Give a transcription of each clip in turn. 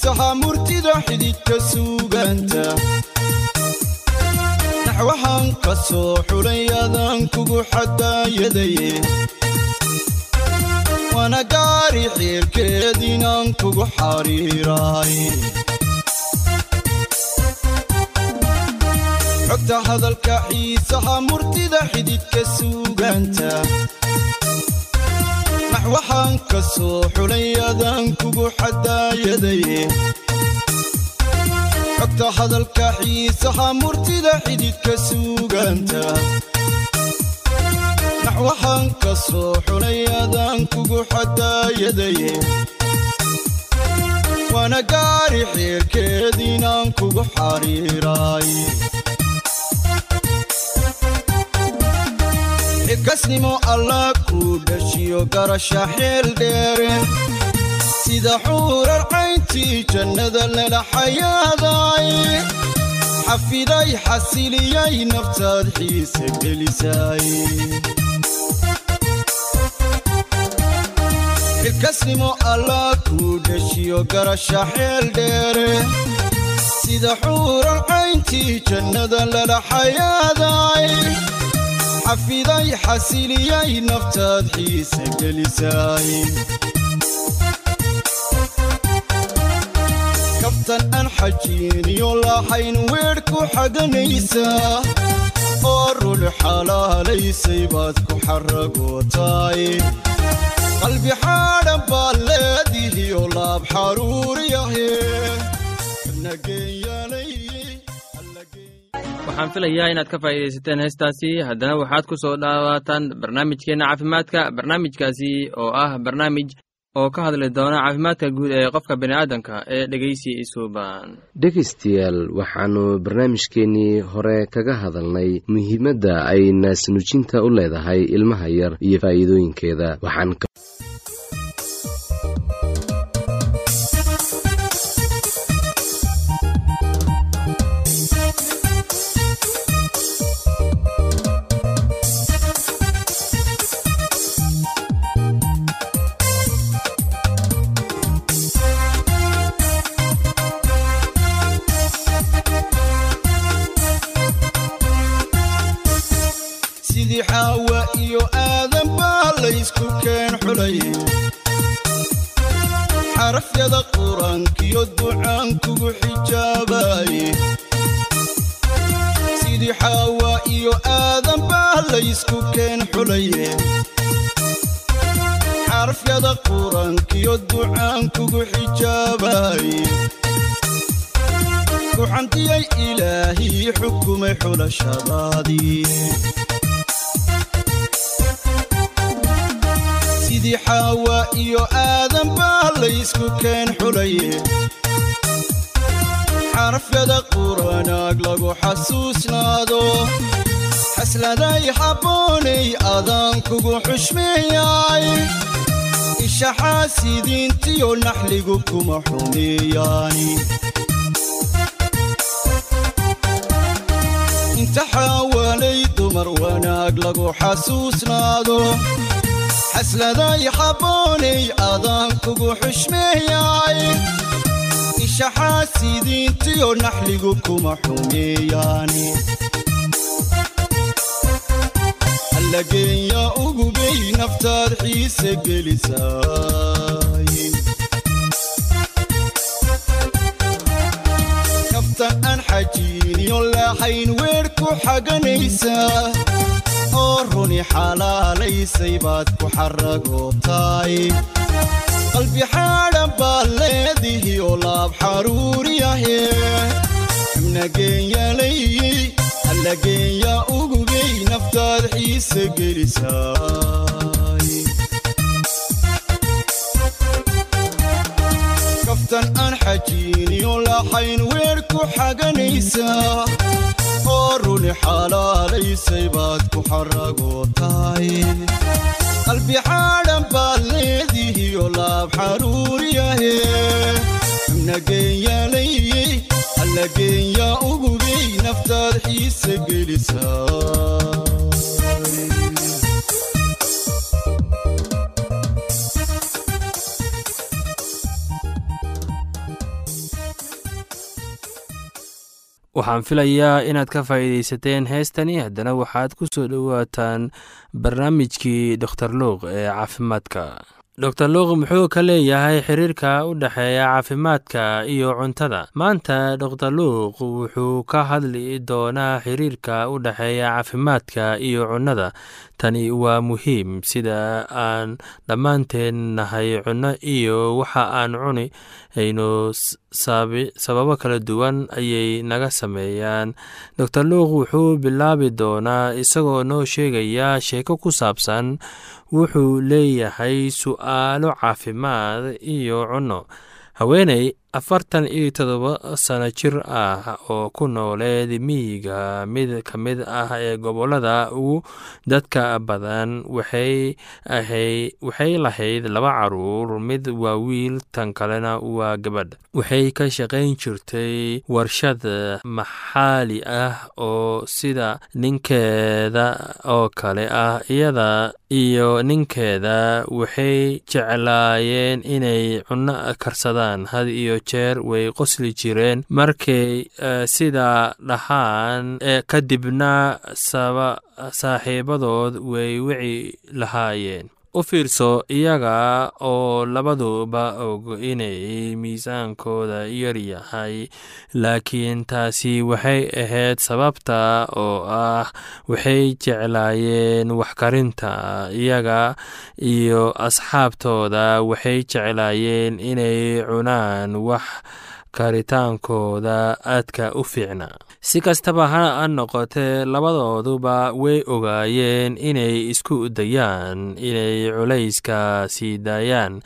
xiisaha murtida xididka suugaanta naxwahaan ka soo xulay adaan kugu xadaayaday waana gaari xiilkeed inaan kugu xariiray xogta hadalka xiisaha murtida xididka suugaanta naxwahaan ka soo xulay adaan kugu xadaayaday xogta hadalka xiisaha murtida xididka suugaanta naxwahaan ka soo xulay adaan kugu xadaayaday waana gaari xiilkeed inaan kugu xariiray xilkasnimo allah kuu dhashiyo garasha xeel dheere. Sida xuurar cayntii jannada lala xayaaday xafiday xasiliyay naftaad xiise gelisay. Xilkasnimo allah kuu dhashiyo garasha xeel dheere. Sida xuurar cayntii jannada lala xayaaday xafiday xasiliyay naftaad xiise gelisay. Kabtan aan xajiiniyo lahayn weedh ku xaganaysaa oo rul xalaalaysay baad ku xaragootaay qalbi xaadhan baad leedihiyo laab xaruuriyahe nageeyanay waxaan filayaa inaad ka faa'iidaysateen heestaasi. Haddana waxaad ku soo dhawaataan barnaamijkeenna caafimaadka barnaamijkaasi oo ah barnaamij oo ka hadli doona caafimaadka guud ee qofka bini'aadanka ee dhegeysi isuuban dhegaystayaal waxaannu barnaamijkeennii hore kaga hadalnay muhiimadda ay naasnuujinta u leedahay ilmaha yar iyo faa'iidooyinkeeda. Waxaan xarafyada qur'aankiyo ducaan kugu xijaabaay. Sidii xaawa iyo aadan baa laysku keen xulay xarafyada qur'aankiyo ducaan kugu xijaabaay. Kuxantiyay ilaahii xukumay xulashadaadii sidii xaawa iyo aadan baa laysku keen xulaye xarafyada quranaag lagu xasuusnaado. Xasladay habboonay adaan kugu xushmeeyay. Ishaxaasidiintiyo naxligu kuma xumeeyaani inta xaawalay dumar wanaag lagu xasuusnaado habboonay adaan kugu xushmeeyay ishaxaasidiintiyo naxligu kuma xumeeyaani allageenya ugubay naftaad xiise gelisaay naftan aan xajiiniyo laaxayn weer ku xaganaysaa oo runi xalaalaysay baad ku xaragootaay. Qalbi xaadhan baad leedihi oo laab xaruuriyahe xubnageenyalay allageenya ugubay naftaad xiise gelisaay. Kaftan aan xajiiniyo laaxayn weer ku xaganaysaa runi xalaalaysay baad ku xaragootaay qalbi xaadhan baad leedihiyo laab xaruuriyahe xubnageenyalay allageenya ugubay naftaad xiise gelisaa waxaan filayaa inaad ka faa'iidaysateen heestani. Haddana waxaad ku soo dhowaataan barnaamijkii doktor luuq ee caafimaadka. Doctor luuq muxuu ka leeyahay xiriirka u dhexeeya caafimaadka iyo cuntada. Maanta doctor luuq wuxuu ka hadli doonaa xiriirka u dhexeeya caafimaadka iyo cunnada. Tani waa muhiim sida aan dhammaanteen nahay cunno iyo waxa aan cuni aynu sababo kala duwan ayay naga sameeyaan. Doctor luuq wuxuu bilaabi doonaa isagoo noo sheegaya sheeko ku saabsan wuxuu leeyahay su'aalo caafimaad iyo cunno. Haweeney afartan iyo todoba sano jir ah oo ku nooleed miyiga mid ka mid ah ee gobollada ugu dadka badan waxay lahayd laba carruur mid waa wiil tan kalena waa gabadh. Waxay ka shaqayn jirtay warshad maxaali ah oo sida ninkeeda oo kale ah iyada iyo ninkeeda waxay jeclaayeen inay cunno karsadaan had iyo jeer way qosli jireen. Markay sidaa dhahaan kadibna saaxiibadood way wici lahaayeen u fiirso iyaga oo labaduba og inay miisaankooda yar yahay laakiin taasi waxay ahayd sababta oo ah waxay jeclaayeen waxkarinta. Iyaga iyo asxaabtooda waxay jeclaayeen inay cunaan wax karitaankooda aadka u fiicna. Si kastaba ha noqotee labadooduba way ogaayeen inay isku dayaan inay culayska sii daayaan.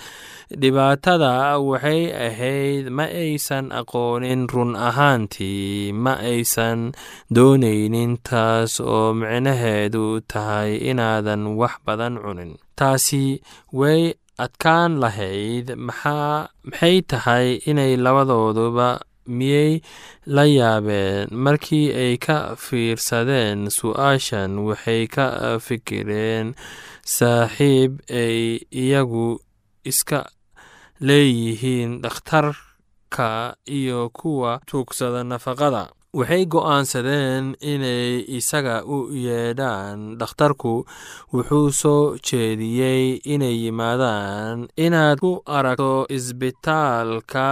Dhibaatada waxay ahayd ma aysan aqoonin run ahaantii ma aysan doonaynin taas oo micnaheedu tahay inaadan wax badan cunin. Taasi way adkaan lahayd maxay tahay inay labadooduba miyay la yaabeen? Markii ay ka fiirsadeen su'aashan waxay ka fikireen saaxiib ay iyagu iska leeyihiin dhakhtarka iyo kuwa tuugsada nafaqada waxay go'aansadeen inay isaga u yeedhaan dhakhtarku. Wuxuu soo jeediyey inay yimaadaan inaad ku aragto isbitaalka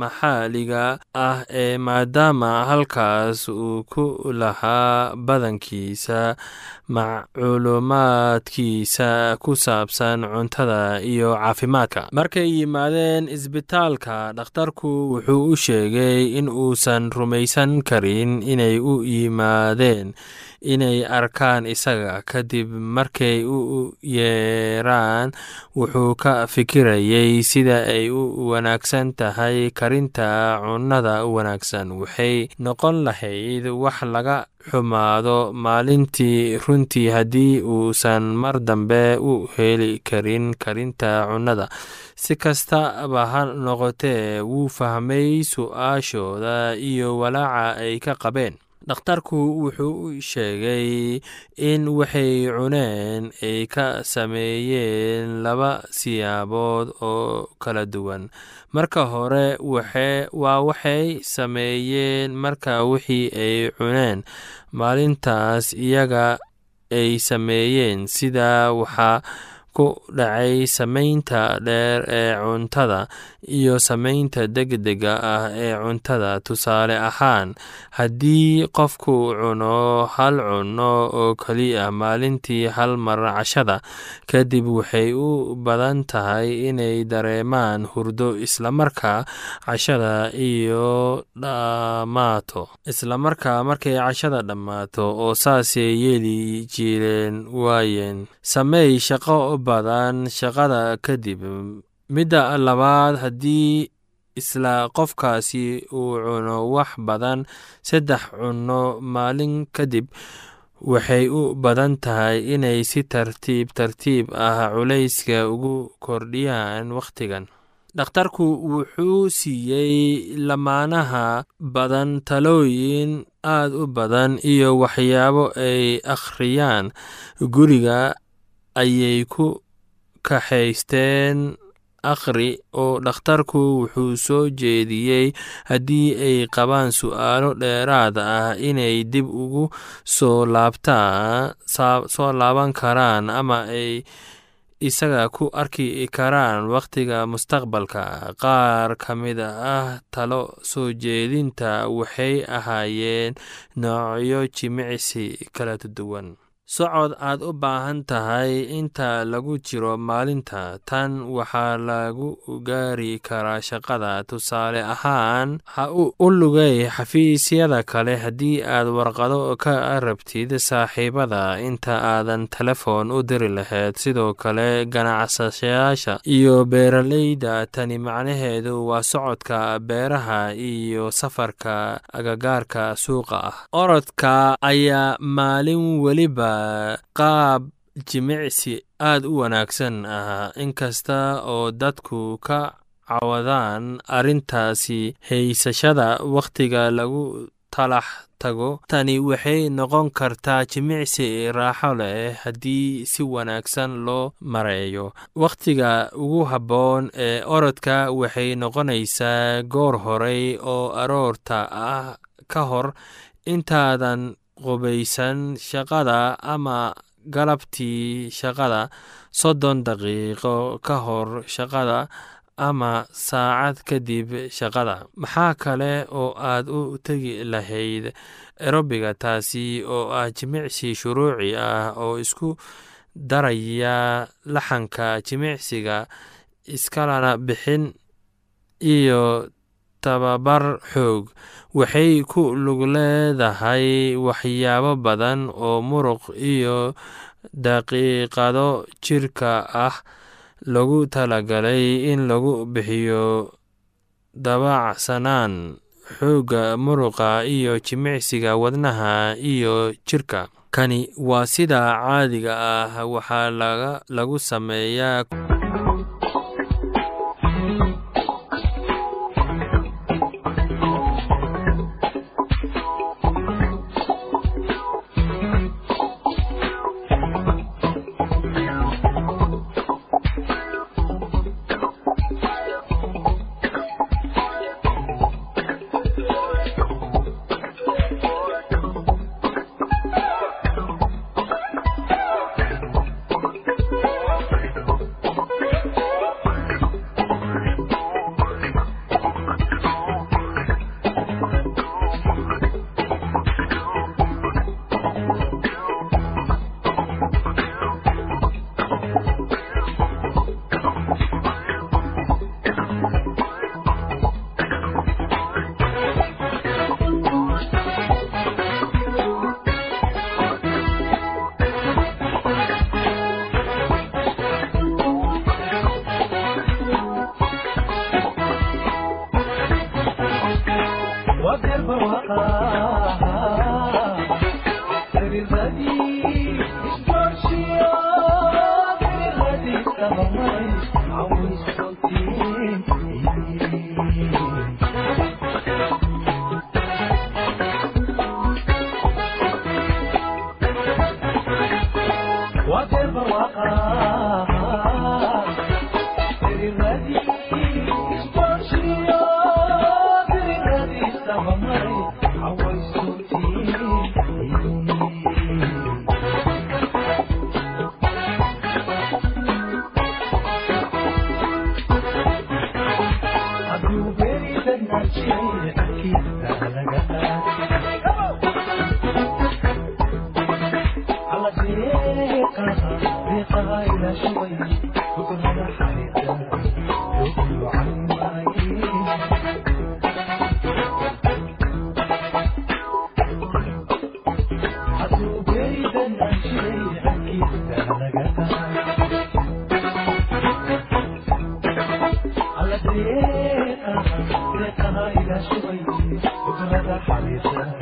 maxaaliga ah ee maadaama halkaas uu ku lahaa badankiisa macluumaadkiisa ku saabsan cuntada iyo caafimaadka. Markay yimaadeen isbitaalka dhakhtarku wuxuu u sheegay in uusan rumaysan karin inay u yimaadeen inay arkaan isaga. Kadib markay u yeeraan wuxuu ka fikirayay sida ay u wanaagsan tahay karinta cunnada wanaagsan. Waxay noqon lahayd wax laga xumaado maalintii. Runtii haddii uusan mar dambe u heli karin karinta cunnada si kastaba ha noqotee wuu fahmay su'aashooda iyo walaaca ay ka qabeen. Dhakhtarku wuxuu sheegay in waxay cuneen ay ka sameeyeen laba siyaabood oo kala duwan. Marka hore waa waxay sameeyeen marka wixii ay cuneen. Maalintaas iyaga ay sameeyeen sida waxaa ku dhacay samaynta dheer ee cuntada iyo samaynta degdega ah ee cuntada. Tusaale ahaan haddii qofku cuno hal cunno oo keliya maalintii hal mar cashada kadib waxay u badan tahay inay dareemaan hurdo islamarkaa cashada iyo dhammaato. Islamarkaa markay cashada dhammaato oo saasay yeeli jireen waayeen. Sameey shaqo badan shaqada kadib midda labaad haddii isla qofkaasi uu cuno wax badan saddex cunno maalin kadib waxay u badan tahay inay si tartiib tartiib ah culayska ugu kordhiyaan wakhtigan dhakhtarku wuxuu siiyey lamaanaha badan talooyin aad u badan iyo waxyaabo ay akhriyaan guriga ayay ku kaxaysteen akhri oo dhakhtarku wuxuu soo jeediyey haddii ay qabaan su'aalo dheeraad ah inay dib ugu soo laabtaan soo laaban karaan ama ay isaga ku arki karaan wakhtiga mustaqbalka. Qaar ka mid ah talo soo jeedinta waxay ahaayeen noocyo jimicsi kala duwan socod aad u baahan tahay inta lagu jiro maalinta. Tan waxaa lagu gaari karaa shaqada. Tusaale ahaan ha u lugay xafiisyada kale haddii aad warqado ka rabtid saaxiibada. Inta aadan telefoon u diri lahayd sidoo kale ganacsayaasha iyo beeraleyda. Tani macnaheedu waa socodka beeraha iyo safarka agagaarka suuqa ah. Orodka ayaa maalin weliba qaab jimicsi aad u wanaagsan ah inkasta oo dadku ka cawadaan arrintaasi haysashada wakhtiga lagu talax tago. Tani waxay noqon kartaa jimicsi raaxo leh haddii si wanaagsan loo mareeyo. Wakhtiga ugu habboon ee orodka waxay noqonaysaa goor horey oo aroorta ah ka hor intaadan qubaysan shaqada ama galabtii shaqada soddon daqiiqo ka hor shaqada ama saacad kadib shaqada. Maxaa kale oo aad u tegi lahayd erobiga taasi oo ah jimicsi shuruuci ah oo isku daraya laxanka jimicsiga iskalana bixin iyo tababar xoog. Waxay ku lug leedahay waxyaabo badan oo muruq iyo daqiiqado jirka ah. Lagu talagalay in lagu bixiyo dabacsanaan xoogga muruqa iyo jimicsiga wadnaha iyo jirka. Kani waa sida caadiga ah waxaa lagu sameeyaa Yeah, I'm gonna die, that's the way. We're gonna die,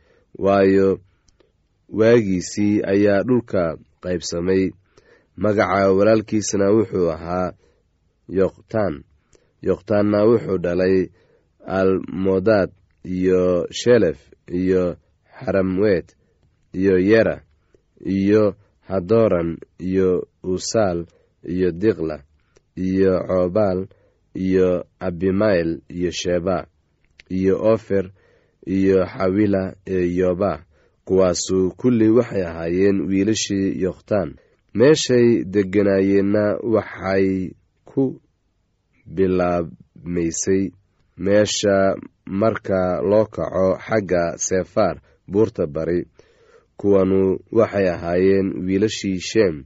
waayo waagiisii ayaa dhulka qaybsamay. Magaca walaalkiisna wuxuu ahaa yoqtaan. Yoqtaanna wuxuu dhalay almodaad iyo shelef iyo xaramwet iyo yera iyo hadoran iyo usaal iyo diqla iyo coobaal iyo abimayl iyo sheba iyo ofer iyo xawila ee yoba kuwaasu kulli waxay ahaayeen wiilashii yokhtaan meeshay degganaayeenna waxay ku bilaabmaysay meesha marka loo kaco xagga sefaar buurta bari kuwanu waxay ahaayeen wiilashii sheem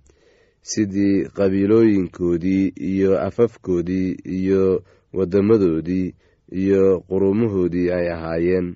sidii qabiilooyinkoodii iyo afafkoodii iyo waddamadoodii iyo qurumahoodii ay ahaayeen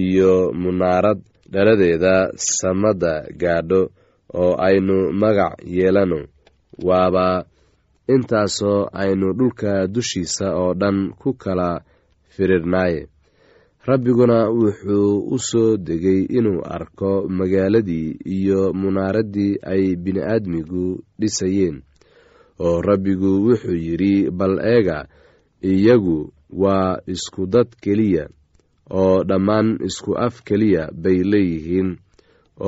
iyo munaarad dhaladeeda samada gaadho oo aynu magac yeelano. Waaba intaasoo aynu dhulka dushiisa oo dhan ku kala firirnaaye. Rabbiguna wuxuu u soo degay inuu arko magaaladii iyo munaaraddii ay bini-aadmigu dhisayeen oo rabbigu wuxuu yidhi bal eega iyagu waa isku dad keliya oo dhammaan isku af keliya bay leeyihiin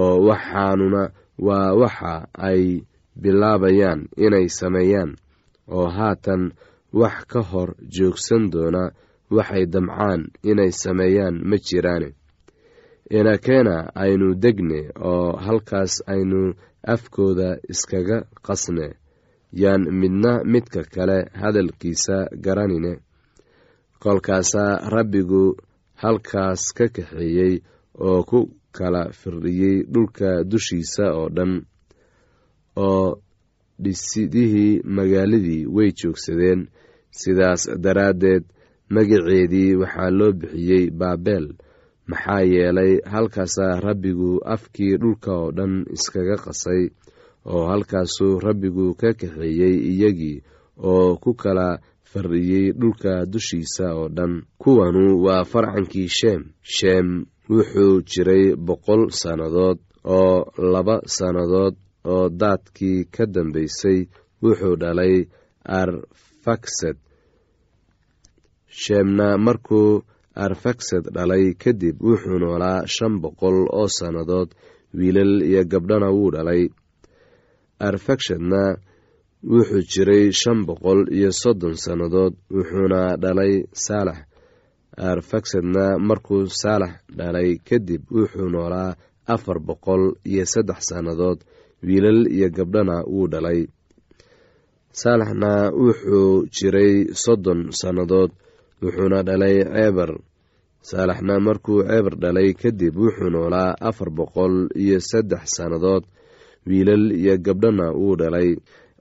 oo waxaanuna waa waxa ay bilaabayaan inay sameeyaan oo haatan wax ka hor joogsan doona waxay damcaan inay sameeyaan ma jiraane. Inakeena aynu degne oo halkaas aynu afkooda iskaga qasne yaan midna midka kale hadalkiisa garanine. Kolkaasaa rabbigu halkaas ka kaxeeyey oo ku kala firdhiyey dhulka dushiisa oo dhan oo dhisidihii magaaladii way joogsadeen. Sidaas daraaddeed magaceedii waxaa loo bixiyey baabel maxaa yeelay halkaasaa rabbigu afkii dhulka oo dhan iskaga qasay oo halkaasuu rabbigu ka kaxeeyey iyagii oo ku kala fardhiyey dhulka dushiisa oo dhan. Kuwanu waa farcankii sheem. Sheem wuxuu jiray boqol sannadood oo laba sannadood oo daadkii ka dambaysay wuxuu dhalay arfaksad sheemna markuu arfaksad dhalay kadib wuxuu noolaa shan boqol oo sannadood wiilal iyo gabdhana wuu dhalay. Arfakshadna wuxuu jiray shan boqol iyo soddon sannadood wuxuuna dhalay saalax. Arfaksadna markuu saalax dhalay kadib wuxuu noolaa afar boqol iyo saddex sannadood wiilal iyo gabdhana wuu dhalay. Saalaxna wuxuu jiray soddon sannadood wuxuuna dhalay ceebar saalaxna markuu ceebar dhalay kadib wuxuu noolaa afar boqol iyo saddex sannadood wiilal iyo gabdhana wuu dhalay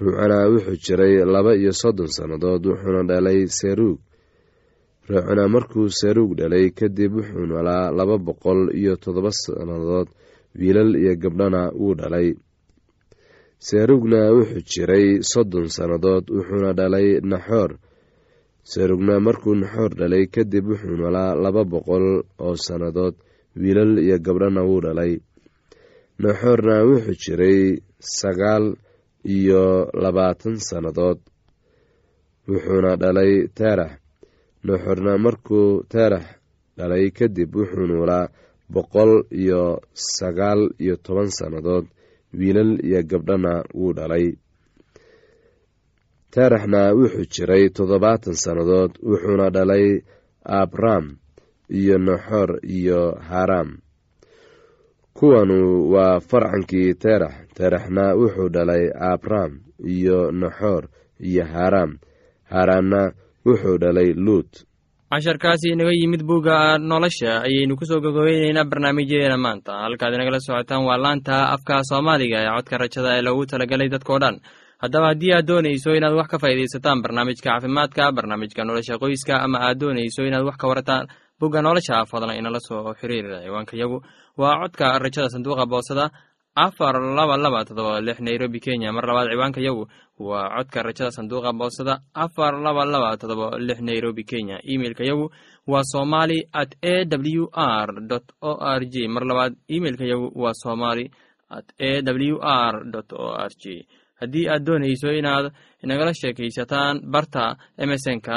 ruucana wuxuu jiray laba iyo soddon sannadood wuxuuna dhalay seruug. Ruucana markuu seruug dhalay kadib wuxuu noolaa laba boqol iyo toddoba sannadood wiilal iyo gabdhana wuu dhalay. Seruugna wuxuu jiray soddon sannadood wuxuuna dhalay naxoor. Serugna markuu naxoor dhalay kadib wuxuu noolaa laba boqol oo sannadood wiilal iyo gabdhana wuu dhalay. Naxoorna wuxuu jiray sagaal iyo labaatan sannadood. Wuxuuna dhalay teerax naxoorna markuu teerax dhalay kadib wuxuu noolaa boqol iyo sagaal iyo toban sannadood. Wiilal iyo gabdhana wuu dhalay. Teeraxna wuxuu jiray toddobaatan sannadood wuxuuna dhalay abram iyo naxoor iyo haram kuwanu waa farcankii teerax teeraxna wuxuu dhalay abram iyo naxoor iyo haram haramna wuxuu dhalay luut. Casharkaasi inaga yimid bugga nolosha ayaynu ku soo gogobeyneynaa barnaamijyadeena maanta. Halkaad inagala socotaan waa laanta afka soomaaliga ee codka rajada ee loogu talagalay dadkao dhan. Haddaba haddii aad doonayso inaad wax ka faa'iidaysataan barnaamijka caafimaadka barnaamijka nolosha qoyska ama aad doonayso inaad wax ka warataan bugga nolosha fadlan inala soo xiriir ciwaanka yagu. Waa codka rajada sanduuqa boosada afar laba laba todoba lix nairobi kenya. Mar labaad ciwaanka yagu waa codka rajada sanduuqa boosada afar laba laba todoba lix nairobi kenya. Imeilka yagu waa somali at a w r o r g mar labaad imeilka yagu waa somali at a w r o r g haddii aad doonayso inaad inagala sheekaysataan barta emesonka